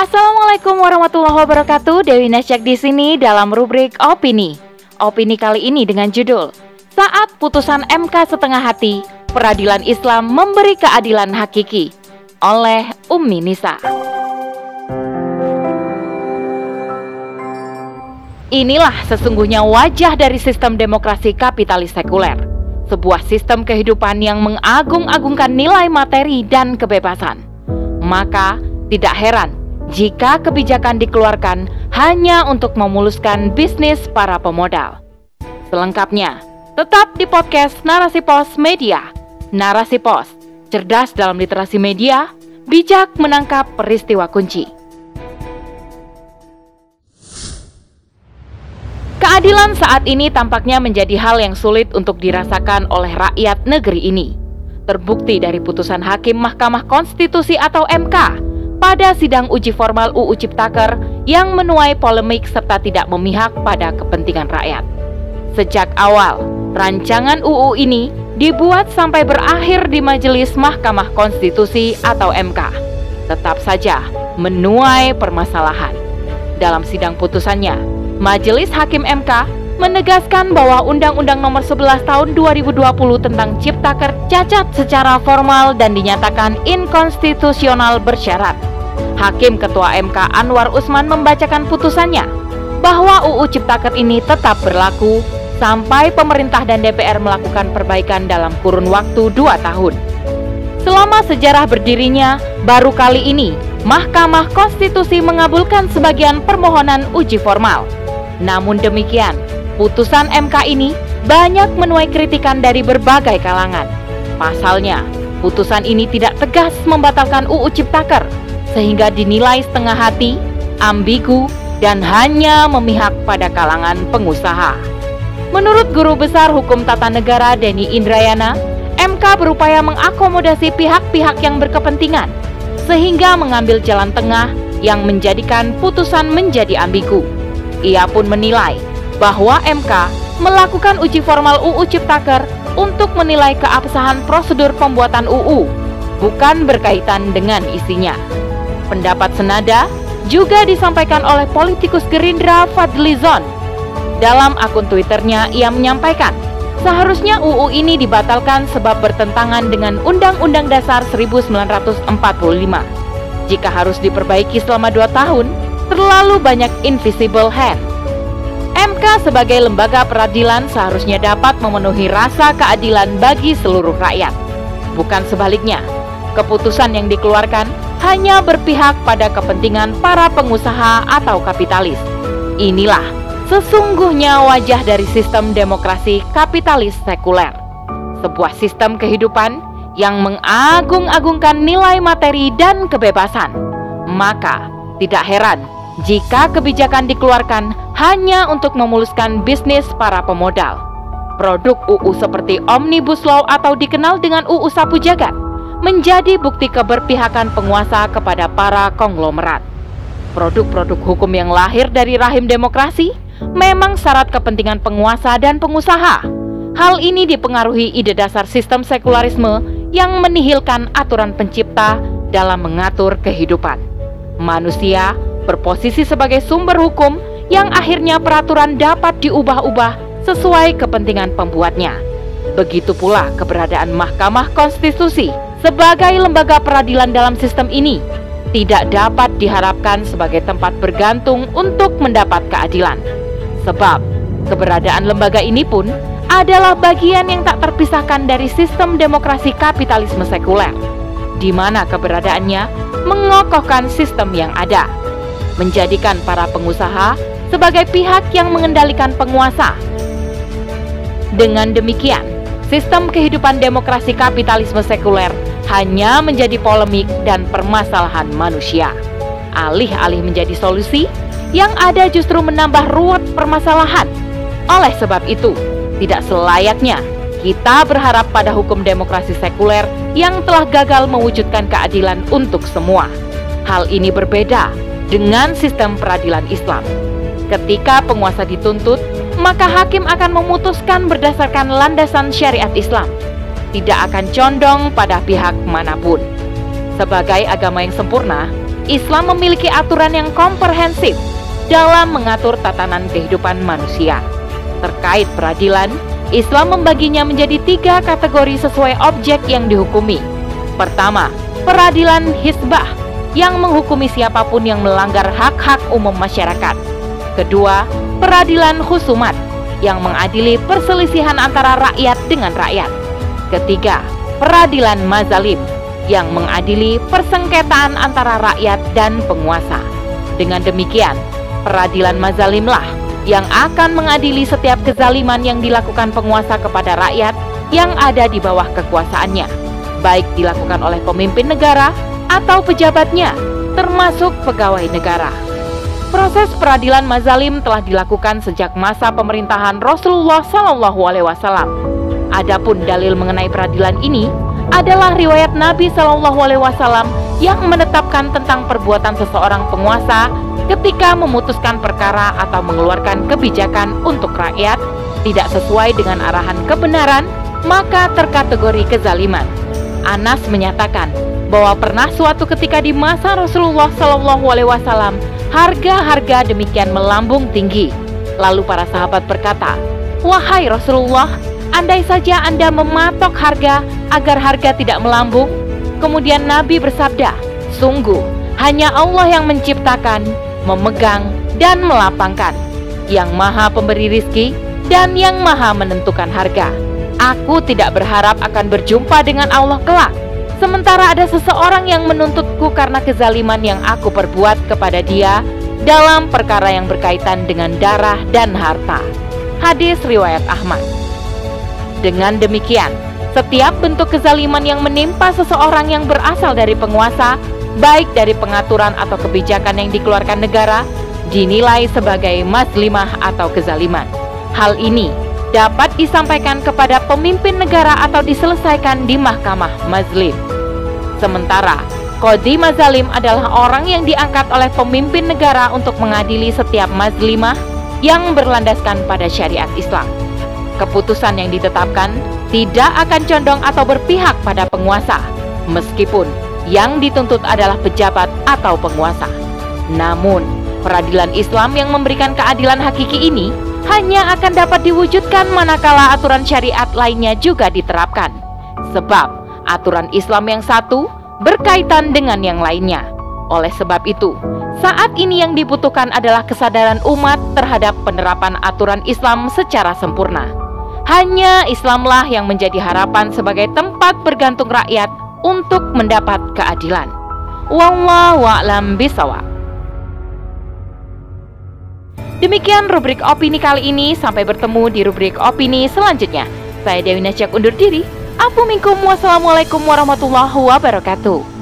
Assalamualaikum warahmatullahi wabarakatuh. Dewi Nasyak di sini dalam rubrik opini. Opini kali ini dengan judul Saat putusan MK setengah hati, peradilan Islam memberi keadilan hakiki oleh Ummi Nisa. Inilah sesungguhnya wajah dari sistem demokrasi kapitalis sekuler. Sebuah sistem kehidupan yang mengagung-agungkan nilai materi dan kebebasan. Maka, tidak heran jika kebijakan dikeluarkan hanya untuk memuluskan bisnis para pemodal. Selengkapnya, tetap di podcast Narasi Pos Media. Narasi Pos, cerdas dalam literasi media, bijak menangkap peristiwa kunci. Keadilan saat ini tampaknya menjadi hal yang sulit untuk dirasakan oleh rakyat negeri ini. Terbukti dari putusan Hakim Mahkamah Konstitusi atau MK pada sidang uji formal UU Ciptaker yang menuai polemik serta tidak memihak pada kepentingan rakyat. Sejak awal, rancangan UU ini dibuat sampai berakhir di Majelis Mahkamah Konstitusi atau MK. Tetap saja menuai permasalahan. Dalam sidang putusannya, Majelis Hakim MK menegaskan bahwa Undang-Undang Nomor 11 Tahun 2020 tentang Ciptaker cacat secara formal dan dinyatakan inkonstitusional bersyarat. Hakim Ketua MK Anwar Usman membacakan putusannya bahwa UU Ciptaker ini tetap berlaku sampai pemerintah dan DPR melakukan perbaikan dalam kurun waktu 2 tahun. Selama sejarah berdirinya, baru kali ini Mahkamah Konstitusi mengabulkan sebagian permohonan uji formal. Namun demikian, putusan MK ini banyak menuai kritikan dari berbagai kalangan. Pasalnya, putusan ini tidak tegas membatalkan UU Ciptaker, sehingga dinilai setengah hati, ambigu, dan hanya memihak pada kalangan pengusaha. Menurut Guru Besar Hukum Tata Negara Denny Indrayana, MK berupaya mengakomodasi pihak-pihak yang berkepentingan, sehingga mengambil jalan tengah yang menjadikan putusan menjadi ambigu. Ia pun menilai bahwa MK melakukan uji formal UU Ciptaker untuk menilai keabsahan prosedur pembuatan UU, bukan berkaitan dengan isinya. Pendapat senada juga disampaikan oleh politikus Gerindra Fadlizon. Dalam akun Twitternya, ia menyampaikan, seharusnya UU ini dibatalkan sebab bertentangan dengan Undang-Undang Dasar 1945. Jika harus diperbaiki selama dua tahun, terlalu banyak invisible hand. MK sebagai lembaga peradilan seharusnya dapat memenuhi rasa keadilan bagi seluruh rakyat. Bukan sebaliknya, keputusan yang dikeluarkan hanya berpihak pada kepentingan para pengusaha atau kapitalis. Inilah sesungguhnya wajah dari sistem demokrasi kapitalis sekuler. Sebuah sistem kehidupan yang mengagung-agungkan nilai materi dan kebebasan. Maka, tidak heran jika kebijakan dikeluarkan hanya untuk memuluskan bisnis para pemodal. Produk UU seperti Omnibus Law atau dikenal dengan UU Sapu Jagat menjadi bukti keberpihakan penguasa kepada para konglomerat. Produk-produk hukum yang lahir dari rahim demokrasi memang syarat kepentingan penguasa dan pengusaha. Hal ini dipengaruhi ide dasar sistem sekularisme yang menihilkan aturan pencipta dalam mengatur kehidupan. Manusia berposisi sebagai sumber hukum yang akhirnya peraturan dapat diubah-ubah sesuai kepentingan pembuatnya. Begitu pula keberadaan Mahkamah Konstitusi sebagai lembaga peradilan dalam sistem ini tidak dapat diharapkan sebagai tempat bergantung untuk mendapat keadilan. Sebab keberadaan lembaga ini pun adalah bagian yang tak terpisahkan dari sistem demokrasi kapitalisme sekuler, di mana keberadaannya mengokohkan sistem yang ada menjadikan para pengusaha sebagai pihak yang mengendalikan penguasa. Dengan demikian, sistem kehidupan demokrasi kapitalisme sekuler hanya menjadi polemik dan permasalahan manusia. Alih-alih menjadi solusi, yang ada justru menambah ruwet permasalahan. Oleh sebab itu, tidak selayaknya kita berharap pada hukum demokrasi sekuler yang telah gagal mewujudkan keadilan untuk semua. Hal ini berbeda dengan sistem peradilan Islam. Ketika penguasa dituntut, maka hakim akan memutuskan berdasarkan landasan syariat Islam, tidak akan condong pada pihak mana pun. Sebagai agama yang sempurna, Islam memiliki aturan yang komprehensif dalam mengatur tatanan kehidupan manusia. Terkait peradilan, Islam membaginya menjadi tiga kategori sesuai objek yang dihukumi. Pertama, peradilan hisbah yang menghukumi siapa pun yang melanggar hak-hak umum masyarakat. Kedua, peradilan husumat yang mengadili perselisihan antara rakyat dengan rakyat. Ketiga, peradilan mazalim yang mengadili persengketaan antara rakyat dan penguasa. Dengan demikian, peradilan mazalimlah yang akan mengadili setiap kezaliman yang dilakukan penguasa kepada rakyat yang ada di bawah kekuasaannya, baik dilakukan oleh pemimpin negara atau pejabatnya, termasuk pegawai negara. Proses peradilan mazalim telah dilakukan sejak masa pemerintahan Rasulullah Shallallahu Alaihi Wasallam. Adapun dalil mengenai peradilan ini adalah riwayat Nabi Shallallahu Alaihi Wasallam yang menetapkan tentang perbuatan seseorang penguasa ketika memutuskan perkara atau mengeluarkan kebijakan untuk rakyat tidak sesuai dengan arahan kebenaran, maka terkategori kezaliman. Anas menyatakan bahwa pernah suatu ketika di masa Rasulullah Shallallahu Alaihi Wasallam harga-harga demikian melambung tinggi. Lalu para sahabat berkata, wahai Rasulullah, andai saja anda mematok harga agar harga tidak melambung. Kemudian Nabi bersabda, sungguh hanya Allah yang menciptakan memegang, dan melapangkan, yang maha pemberi rizki dan yang maha menentukan harga. Aku tidak berharap akan berjumpa dengan Allah kelak, sementara ada seseorang yang menuntutku karena kezaliman yang aku perbuat kepada dia dalam perkara yang berkaitan dengan darah dan harta. Hadis riwayat Ahmad. Dengan demikian, setiap bentuk kezaliman yang menimpa seseorang yang berasal dari penguasa baik dari pengaturan atau kebijakan yang dikeluarkan negara, dinilai sebagai mazlimah atau kezaliman. Hal ini dapat disampaikan kepada pemimpin negara atau diselesaikan di mahkamah mazlim. Sementara, Kodi Mazalim adalah orang yang diangkat oleh pemimpin negara untuk mengadili setiap mazlimah yang berlandaskan pada syariat Islam. Keputusan yang ditetapkan tidak akan condong atau berpihak pada penguasa, meskipun yang dituntut adalah pejabat atau penguasa. Namun, peradilan Islam yang memberikan keadilan hakiki ini hanya akan dapat diwujudkan manakala aturan syariat lainnya juga diterapkan. Sebab aturan Islam yang satu berkaitan dengan yang lainnya. Oleh sebab itu, saat ini yang dibutuhkan adalah kesadaran umat terhadap penerapan aturan Islam secara sempurna. Hanya Islamlah yang menjadi harapan sebagai tempat bergantung rakyat untuk mendapat keadilan. Wallahu a'lam bisawab. Demikian rubrik opini kali ini. Sampai bertemu di rubrik opini selanjutnya. Saya Dewi Nasyak undur diri. Wassalamualaikum warahmatullahi wabarakatuh.